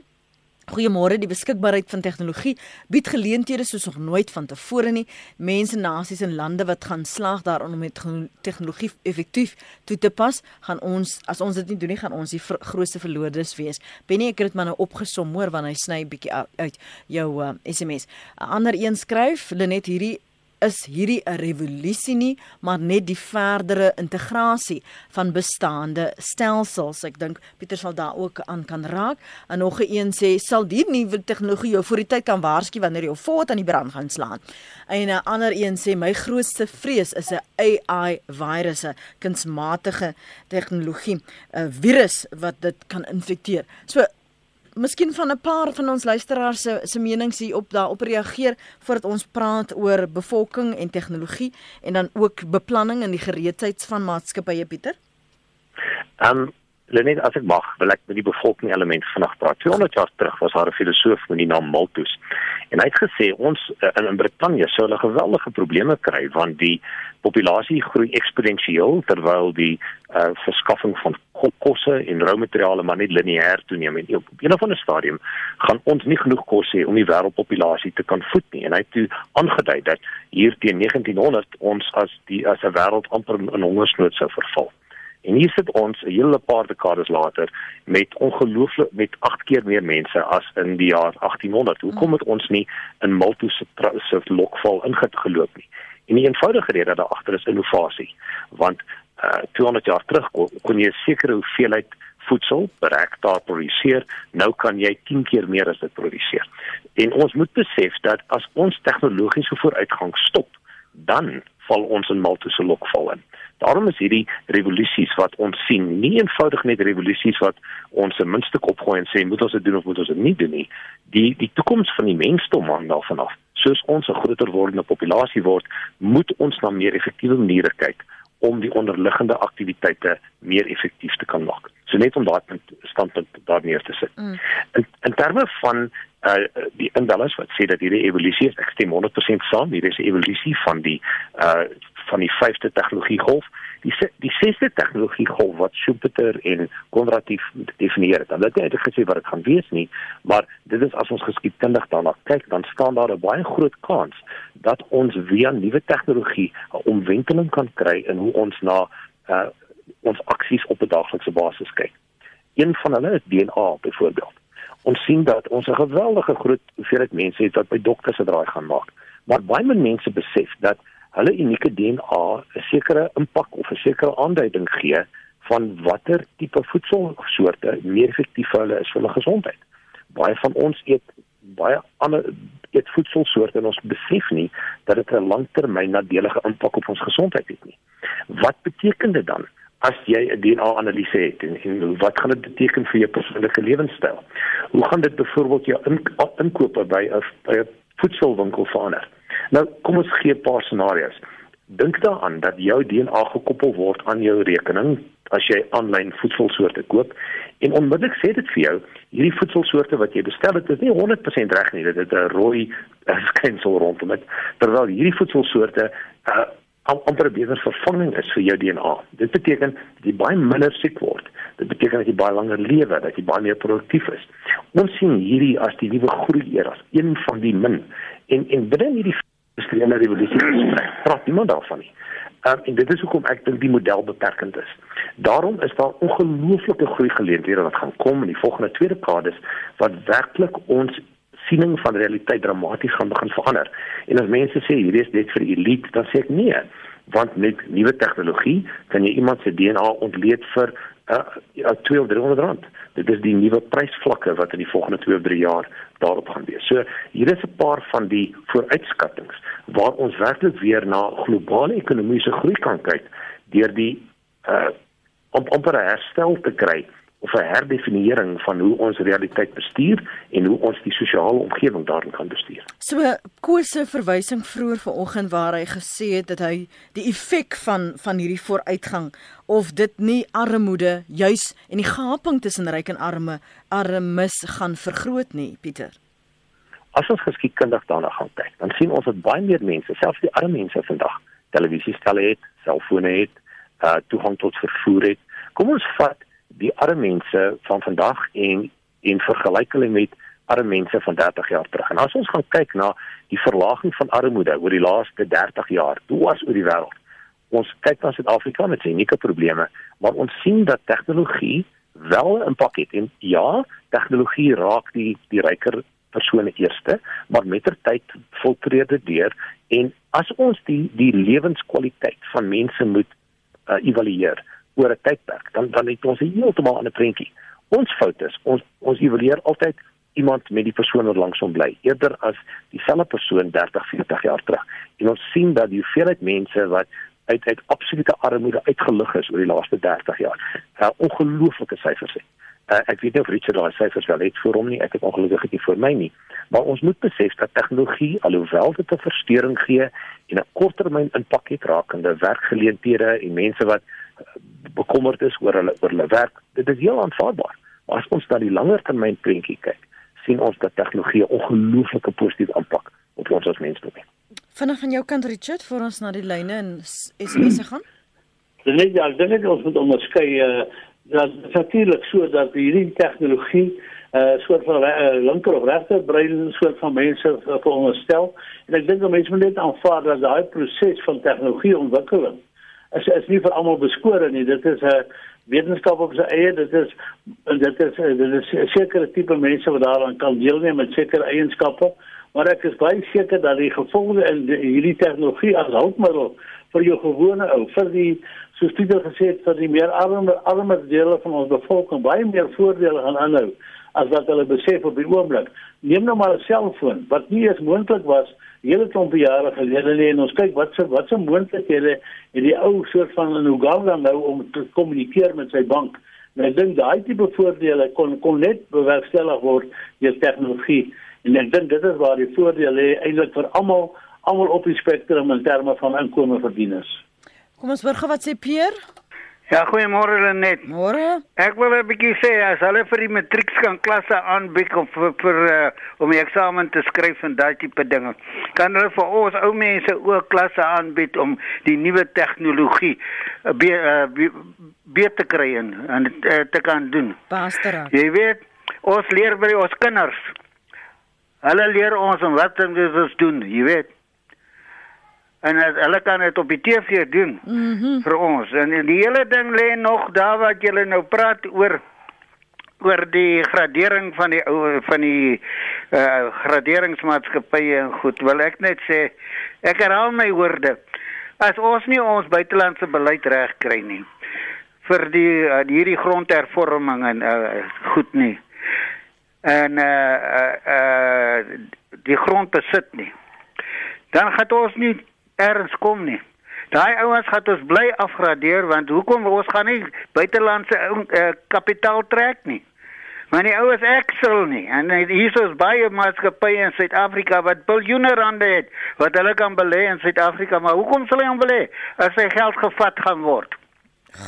Goeiemôre, die beskikbaarheid van tegnologie bied geleenthede soos nog nooit vantevore nie. Mense, nasies en lande wat gaan slaag daarin om met tegnologie effektief toe te pas, gaan ons as ons dit nie doen nie, gaan ons die grootste verloorders wees. Benny, ek het dit maar nou opgesom hoor wanneer hy sny bietjie uit jou uh, SMS. 'n Ander een skryf, Lenet hierdie is hierdie 'n revolusie nie, maar net die verdere integrasie van bestaande stelsels. Ek dink Pieter sal daar ook aan kan raak. En nog een sê sal die nuwe tegnologie jou voor die tyd kan waarsku wanneer jy jou voet aan die brand gaan slaan. En 'n ander een sê my grootste vrees is 'n AI virusse, kunsmatige tegnologie, 'n virus wat dit kan infekteer. So miskien van 'n paar van ons luisteraars se se menings hier op daarop reageer voordat ons praat oor bevolking en tegnologie en dan ook beplanning en die gereedheid van maatskappye Pieter. Ehm um, Lenet as ek mag, wil ek met die bevolking element vinnig praat. 200 jaar terug was daar 'n filosoof met die naam Malthus en hy het gesê ons uh, in, in Brittanje sou 'n geweldige probleme kry want die populasie groei eksponensieel terwyl die uh, verskaffing van kosse en roumateriale maar net lineêr toeneem en op een of ander stadium gaan ons nie genoeg kos hê om die wêreldpopulasie te kan voed nie en hy het toe aangedui dat hier teen 1900 ons as die as 'n wêreld amper in hongersnood sou verval. En hier sit ons 'n hele paar dekades later met ongelooflik met 8 keer meer mense as in die jaar 1800. Hoekom het ons nie in Malthus se lokval ingeloop nie? En die eenvoudige rede daar agter is innovasie. Want uh 200 jaar terug kon, kon jy 'n sekere hoeveelheid voedsel bereik daar produseer, nou kan jy 10 keer meer as dit produseer. En ons moet besef dat as ons tegnologiese vooruitgang stop, dan val ons in Malthus se lokval in. Daarom is hierdie revolusies wat ons sien, nie eenvoudig net revolusies wat ons 'n muntstuk opgooi en sê moet ons dit doen of moet ons dit nie doen nie. Die die toekoms van die mensdom hang daarvan af. Soos ons 'n groter wordende populasie word, moet ons na meer effektiewe maniere kyk om die onderliggende aktiwiteite meer effektief te kan maak. So net om daai standpunt daar neer te sit. Mm. In in terme van uh die indellers wat sê dat hierdie evolusie is, ek stem 100% saam, hierdie is 'n evolusie van die uh van die vyfde tegnologiegolf. Die die sesde tegnologiegolf wat Schumpeter en Konradief definieer het. Hulle het nie gesê wat dit gaan wees nie, maar dit is as ons geskiedkundig daarna kyk, dan staan daar 'n baie groot kans dat ons via nuwe tegnologie 'n omwenteling kan kry in hoe ons na uh ons aksies op 'n daaglikse basis kyk. Een van hulle is DNA byvoorbeeld. Ons sien dat ons 'n geweldige groot hoeveelheid mense het wat by dokters se draai gaan maak. Maar baie min mense besef dat hulle unieke DNA 'n sekere impak of 'n sekere aanduiding gee van watter tipe voedselsoorte meer effektief vir hulle is vir hulle gesondheid. Baie van ons eet baie ander eet voedselsoorte en ons besef nie dat dit 'n langtermyn nadelige impak op ons gesondheid het nie. Wat beteken dit dan? as jy 'n DNA-analise het en, en wat gaan dit beteken vir jou persoonlike lewenstyl? Hoe gaan dit byvoorbeeld jou in, inkope by 'n voedselwinkel verander? Nou, kom ons gee 'n paar scenario's. Dink daaraan dat jou DNA gekoppel word aan jou rekening as jy aanlyn voedselsoorte koop en onmiddellik sê dit vir jou hierdie voedselsoorte wat jy bestel het is nie 100% reg nie dit het 'n rooi [laughs] skynsel rondom dit terwyl hierdie voedselsoorte uh, amper 'n beter vervanging is vir jou DNA. Dit beteken dat jy baie minder siek word. Dit beteken dat jy baie langer lewe, dat jy baie meer produktief is. Ons sien hierdie as die nuwe groei era, een van die min. En en binne hierdie industriële revolusie gesprek, praat niemand daarvan nie. Um, en dit is hoekom ek dink die model beperkend is. Daarom is daar ongelooflike groei geleenthede wat gaan kom in die volgende twee dekades wat werklik ons siening van realiteit dramaties gaan begin verander. En as mense sê hierdie is net vir elite, dan sê ek nee, want met nuwe tegnologie kan jy iemand se DNA ontleed vir uh, uh 2 of 300 rand. Dit is die nuwe prysvlakke wat in die volgende 2 of 3 jaar daarop gaan wees. So hier is 'n paar van die vooruitskattinge waar ons werklik weer na globale ekonomiese groei kan kyk deur die uh om om 'n herstel te kry of 'n herdefiniering van hoe ons realiteit bestuur en hoe ons die sosiale omgewing daarin kan bestuur. So Koos se verwysing vroeër vanoggend waar hy gesê het dat hy die effek van van hierdie vooruitgang of dit nie armoede juis en die gaping tussen ryk en arme armes gaan vergroot nie, Pieter. As ons geskiedkundig daarna gaan kyk, dan sien ons dat baie meer mense, selfs die arme mense vandag, televisiestelle het, selfone het, uh toegang tot vervoer het. Kom ons vat die arme mense van vandag en en vergelyk hulle met arme mense van 30 jaar terug. En as ons gaan kyk na die verlaging van armoede oor die laaste 30 jaar, toe was oor die wêreld. Ons kyk na Suid-Afrika met sy unieke probleme, maar ons sien dat tegnologie wel 'n impak het. En ja, tegnologie raak die die ryker persone eerste, maar mettertyd filtreer dit deur en as ons die die lewenskwaliteit van mense moet uh, evalueer, oor 'n tydperk, dan dan het ons heeltemal 'n ander prentjie. Ons fout is, ons ons evalueer altyd iemand met die persoon wat langs hom bly, eerder as dieselfde persoon 30, 40 jaar terug. En ons sien dat die hoeveelheid mense wat uit uit absolute armoede uitgelig is oor die laaste 30 jaar, uh, ongelooflike syfers het. Uh, ek weet nie of Richard daai syfers wel het vir hom nie, ek het ongelukkig nie vir my nie. Maar ons moet besef dat tegnologie alhoewel dit 'n verstoring gee en 'n korttermyn impak het rakende werkgeleenthede en mense wat bekommerd is oor hulle oor hulle werk. Dit is heel aanvaarbaar. Maar as ons na die langer termyn prentjie kyk, sien ons dat tegnologie 'n ongelooflike positiewe impak op ons as mens het. Vinnig van jou kant Richard vir ons na die lyne en SMS se gaan. Dit net ja, dit net ons moet onderskei uh, dat natuurlik so dat hierdie tegnologie 'n uh, soort van uh, linker of regter brein soort van mense veronderstel en ek dink mense moet net aanvaar dat daai proses van tegnologie ontwikkeling is is nie vir almal beskore nie. Dit is 'n wetenskap op sy eie. Dit is dit is dit is 'n sekere tipe mense wat daaraan kan deelneem met sekere eienskappe. Maar ek is baie seker dat die gevolge in hierdie tegnologie as hulpmiddel vir jou gewone ou, vir die soos Pieter gesê het, vir die meer arme arme dele van ons bevolking baie meer voordele gaan aanhou as wat hulle besef op die oomblik. Neem nou maar 'n selfoon wat nie eens moontlik was hele klompe jare gelede nie en ons kyk wat se wat se moontlikhede het die ou soort van in Uganda nou om te kommunikeer met sy bank. En ek dink daai tipe voordele kon kon net bewerkstellig word deur tegnologie. En ek dink dit is waar die voordele eintlik vir almal almal op die spektrum in terme van inkomste verdieners. Kom ons hoor gou wat sê Pierre. Ja, goeiemôre Lenet. Môre. Ek wil 'n bietjie sê as hulle vir die matriek kan klasse aanbied of vir, vir uh, om die eksamen te skryf en daai tipe dinge, kan hulle vir ons ou mense ook klasse aanbied om die nuwe tegnologie uh, be, uh, be, beter te kry en, uh, te kan doen. Pastor. Jy weet, ons leer by ons kinders. Hulle leer ons om wat ons doen, jy weet en het, hulle kan dit op die TV doen mm -hmm. vir ons en die hele ding lê nog daar wat julle nou praat oor oor die gradering van die ou van die uh, graderingsmaatskappye en goed wil ek net sê ek herhaal my woorde as ons nie ons buitelandse beleid reg kry nie vir die uh, hierdie grondhervorming en uh, goed nie en uh, uh, uh, die grond besit nie dan gaan ons nie erns kom nie. Daai ouens gaan ons bly afgradeer want hoekom ons gaan nie buitelandse uh, kapitaal trek nie. Maar die ouens eksel nie en hier is baie maatskappye in Suid-Afrika wat biljoene rande het wat hulle kan belê in Suid-Afrika, maar hoekom sal hulle hom belê as sy geld gevat gaan word?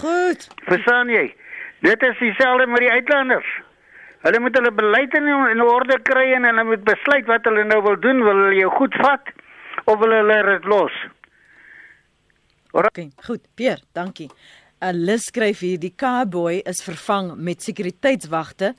Goed. Verstaan jy? Dit is dieselfde met die uitlanders. Hulle moet hulle beleid in, in orde kry en hulle moet besluit wat hulle nou wil doen, wil hulle jou goed vat? Of hulle lê dit los. Okay, goed, Pier, dankie. Lis skryf hier die cowboy is vervang met sekuriteitswagte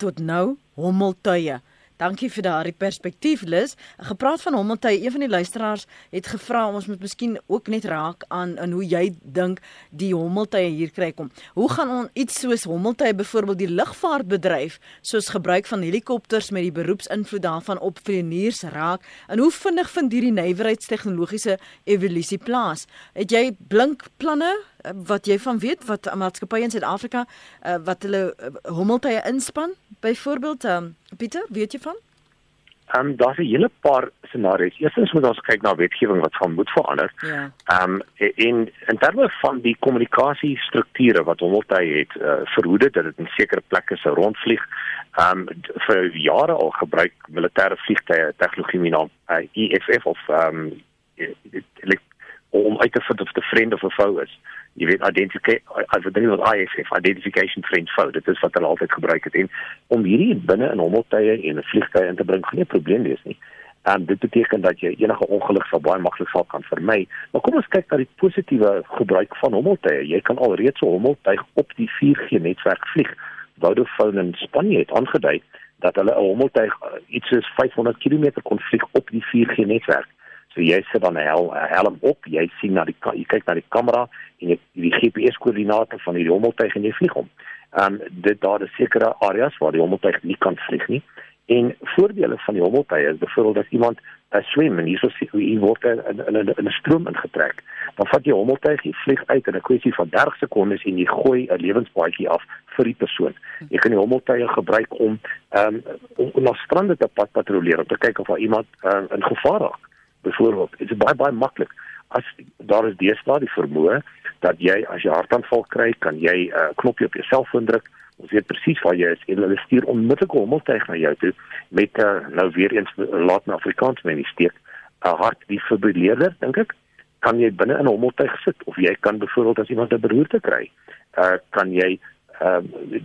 tot nou hommeltuie. Dankie vir daardie perspektief Lis. Gepraat van hommeltuie, een van die luisteraars het gevra ons moet miskien ook net raak aan in hoe jy dink die hommeltuie hier kry kom. Hoe gaan ons iets soos hommeltuie byvoorbeeld die lugvaartbedryf soos gebruik van helikopters met die beroepsinvloed daarvan op vlieëniers raak en hoe vinnig vind hierdie nywerheidstegnologiese evolusie plaas? Het jy blink planne eh, wat jy van weet wat maatskappye in Suid-Afrika uh, wat hulle uh, hommeltuie inspann byvoorbeeld um, Pieter weet jy van Ehm um, daar's 'n hele paar scenario's. Eerstens moet ons kyk na wetgewing wat gaan moet verander. Ja. Ehm um, in in terme van die kommunikasiestrukture wat hommeltuie het, uh, verhoed dit dat dit in sekere plekke sou rondvlieg. Ehm um, vir jare al gebruik militêre vliegtye tegnologie met naam uh, EFF of ehm um, om uit te vind of 'n vriend of 'n foe is jy weet identify as ding wat IFF identification friend foe dit is wat hulle altyd gebruik het en om hierdie binne in hommeltuie en 'n vliegtuig in te bring geen probleem wees nie. En dit beteken dat jy enige ongeluk sal baie maklik sal kan vermy. Maar kom ons kyk na die positiewe gebruik van hommeltuie. Jy kan alreeds 'n hommeltuig op die 4G netwerk vlieg. Vodafone in Spanje het aangedui dat hulle 'n hommeltuig uh, iets soos 500 km kon vlieg op die 4G netwerk. So jy sit dan 'n hel, helm op, jy sien na die jy kyk na die kamera en jy die GPS koördinate van die hommeltuig en jy vlieg hom. Ehm dit daar is sekere areas waar die hommeltuig nie kan vlieg nie. En voordele van die hommeltuig is byvoorbeeld as iemand 'n swem en hierso sien hy word in in 'n 'n stroom ingetrek. Dan vat jy hommeltuig, jy vlieg uit in 'n kwessie van 30 sekondes en jy gooi 'n lewensbaadjie af vir die persoon. Jy kan die hommeltuig gebruik om ehm um, om na strande te pad patrolleer om te kyk of daar iemand uh, in gevaar raak byvoorbeeld. Dit is baie baie maklik. As daar is deesdae die vermoë dat jy as jy hartaanval kry kan jy 'n uh, knoppie op jou selfoon druk. Ons weet presies waar jy is en hulle stuur onmiddellik 'n hommeltuig na jou toe met 'n uh, nou weer eens laat na Afrikaans mense steek 'n hart die fibrilleerder dink ek. Kan jy binne in 'n hommeltuig sit of jy kan byvoorbeeld as iemand 'n beroerte kry uh, kan jy uh,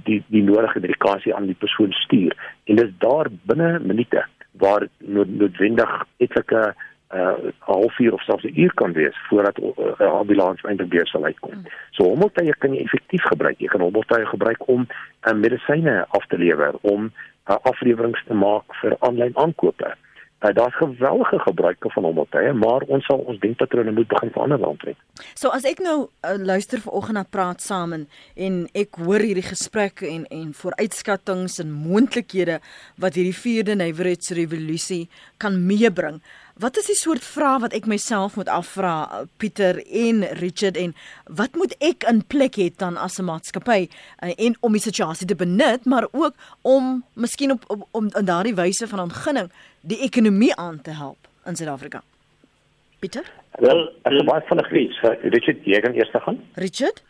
die die nodige medikasie aan die persoon stuur. En dit is daar binne minute waar noodwendig etlike uh halfuur of selfs 'n uur kan wees voordat 'n uh, ambulans eintlik weer sal uitkom. Mm. So hommeltuie kan jy effektief gebruik. Jy kan hommeltuie gebruik om uh, medisyne af te lewer, om uh, afleweringe te maak vir aanlyn aankope. Uh, Daar's geweldige gebruike van hommeltuie, maar ons sal ons denkpatrone moet begin verander daarin. So as ek nou uh, luister vanoggend na praat saam en, en ek hoor hierdie gesprekke en en vooruitskattinge en moontlikhede wat hierdie vierde nywerheidsrevolusie kan meebring. Wat is die soort vrae wat ek myself moet afvra Pieter en Richard en wat moet ek in plek hê dan as 'n maatskappy uh, en om die situasie te benut maar ook om miskien op, op om in daardie wyse van ontginning die ekonomie aan te help in Suid-Afrika. Pieter? Wel, as jy baie vinnig weet, Richard, jy kan eers gaan. Richard?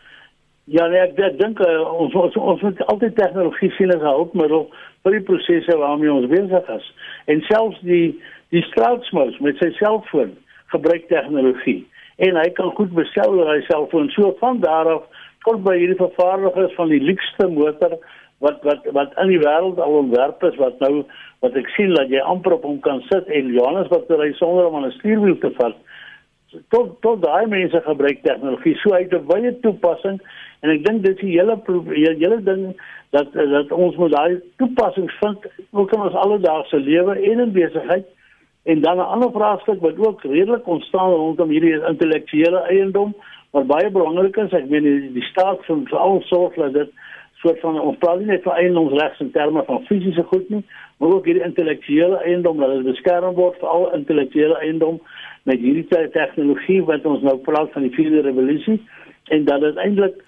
Ja, nee, ek dink uh, ons ons ons moet altyd tegnologie sien as 'n hulpmiddel vir die prosesse waarmee ons besig is. En selfs die Die straatsmous met sy selfoon gebruik tegnologie en hy kan goed bestel oor hy selfoon. So van daar af tot by hierdie vervaardigers van die luukste motor wat wat wat in die wêreld al ontwerp is wat nou wat ek sien dat jy amper op hom kan sit en Johannes wat ry sonder om aan 'n stuurwiel te vat. Tot tot daai mense gebruik tegnologie so uit 'n wye toepassing en ek dink dit is die hele hele ding dat dat ons moet daai toepassings vind ook in ons alledaagse lewe en in besigheid En dan 'n ander vraagstuk wat ook redelik ontstaan rondom hierdie intellektuele eiendom, wat baie belangrik is, ek meen die, die staat van veral sorg dat dit soort van ons praat nie net van eiendomsreg in terme van fisiese goed nie, maar ook hierdie intellektuele eiendom dat dit beskerm word vir al intellektuele eiendom met hierdie tegnologie wat ons nou praat van die vierde revolusie en dat dit eintlik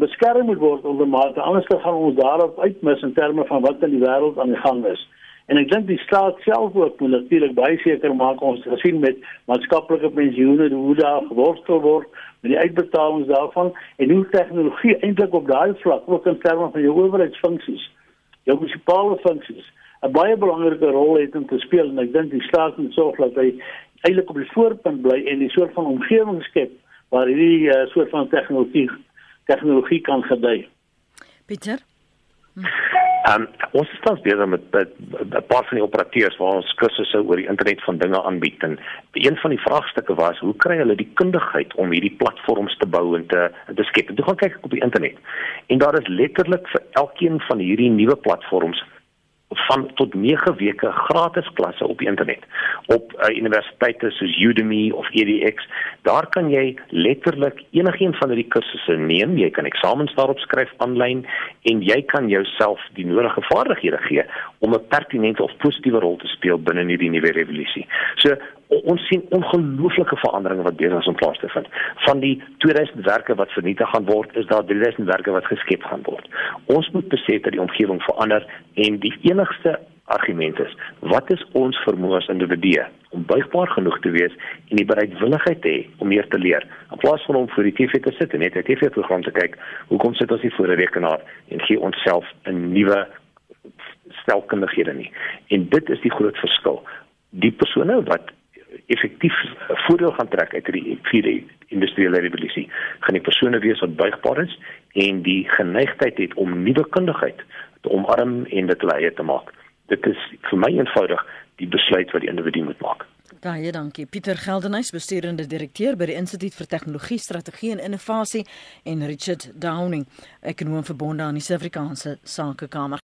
beskerm moet word onder mate anders gaan ons daarop uitmis in terme van wat in die wêreld aan die gang is. En ek dink die staat self ook moet natuurlik baie seker maak ons gesien met maatskaplike pensioene hoe daar geworstel word met die uitbetalings daarvan en hoe tegnologie eintlik op daai vlak ook in terme van jou owerheidsfunksies, jou munisipale funksies 'n baie belangrike rol het om te speel en ek dink die staat moet sorg dat hy eintlik op die voorpunt bly en 'n soort van omgewing skep waar hierdie uh, soort van tegnologie tegnologie kan gedei. Pieter hm. Ehm um, ons is tans besig met 'n paar van die operateurs waar ons kursusse oor die internet van dinge aanbied en een van die vraagstukke was hoe kry hulle die kundigheid om hierdie platforms te bou en te te skep. Toe gaan kyk ek op die internet. En daar is letterlik vir elkeen van hierdie nuwe platforms van tot 9 weke gratis klasse op die internet. Op uh, universiteite soos Udemy of edX daar kan jy letterlik enigiets van hierdie kursusse neem. Jy kan eksamens daarop skryf aanlyn en jy kan jouself die nodige vaardighede gee om 'n pertinente of positiewe rol te speel binne hierdie nuwe revolusie so ons sien ongelooflike veranderinge wat besig is om plaas te vind. Van die 2000 werke wat vernietig gaan word, is daar 3000 werke wat geskep gaan word. Ons moet besef dat die omgewing verander en die enigste argument is wat is ons vermoë as individue om buigbaar genoeg te wees en die bereidwilligheid te hê om meer te leer in plaas van om voor die TV te sit en net 'n TV-program te kyk hoekom sit ons nie voor 'n rekenaar en gee onsself 'n nuwe stelkundighede nie en dit is die groot verskil die persone wat effektief voordeel gaan trek uit die vierde industriële revolusie gaan die persone wees wat buigbaar is en die geneigtheid het om nuwe kundigheid te omarm en dit hulle eie te maak dit is vir my eenvoudig die besluit wat die individu moet maak. Baie dankie. Pieter Geldenhuys, bestuurende direkteur by die Instituut vir Tegnologie, Strategie en Innovasie en Richard Downing, ekonom verbonde aan die Suid-Afrikaanse Sakekamer.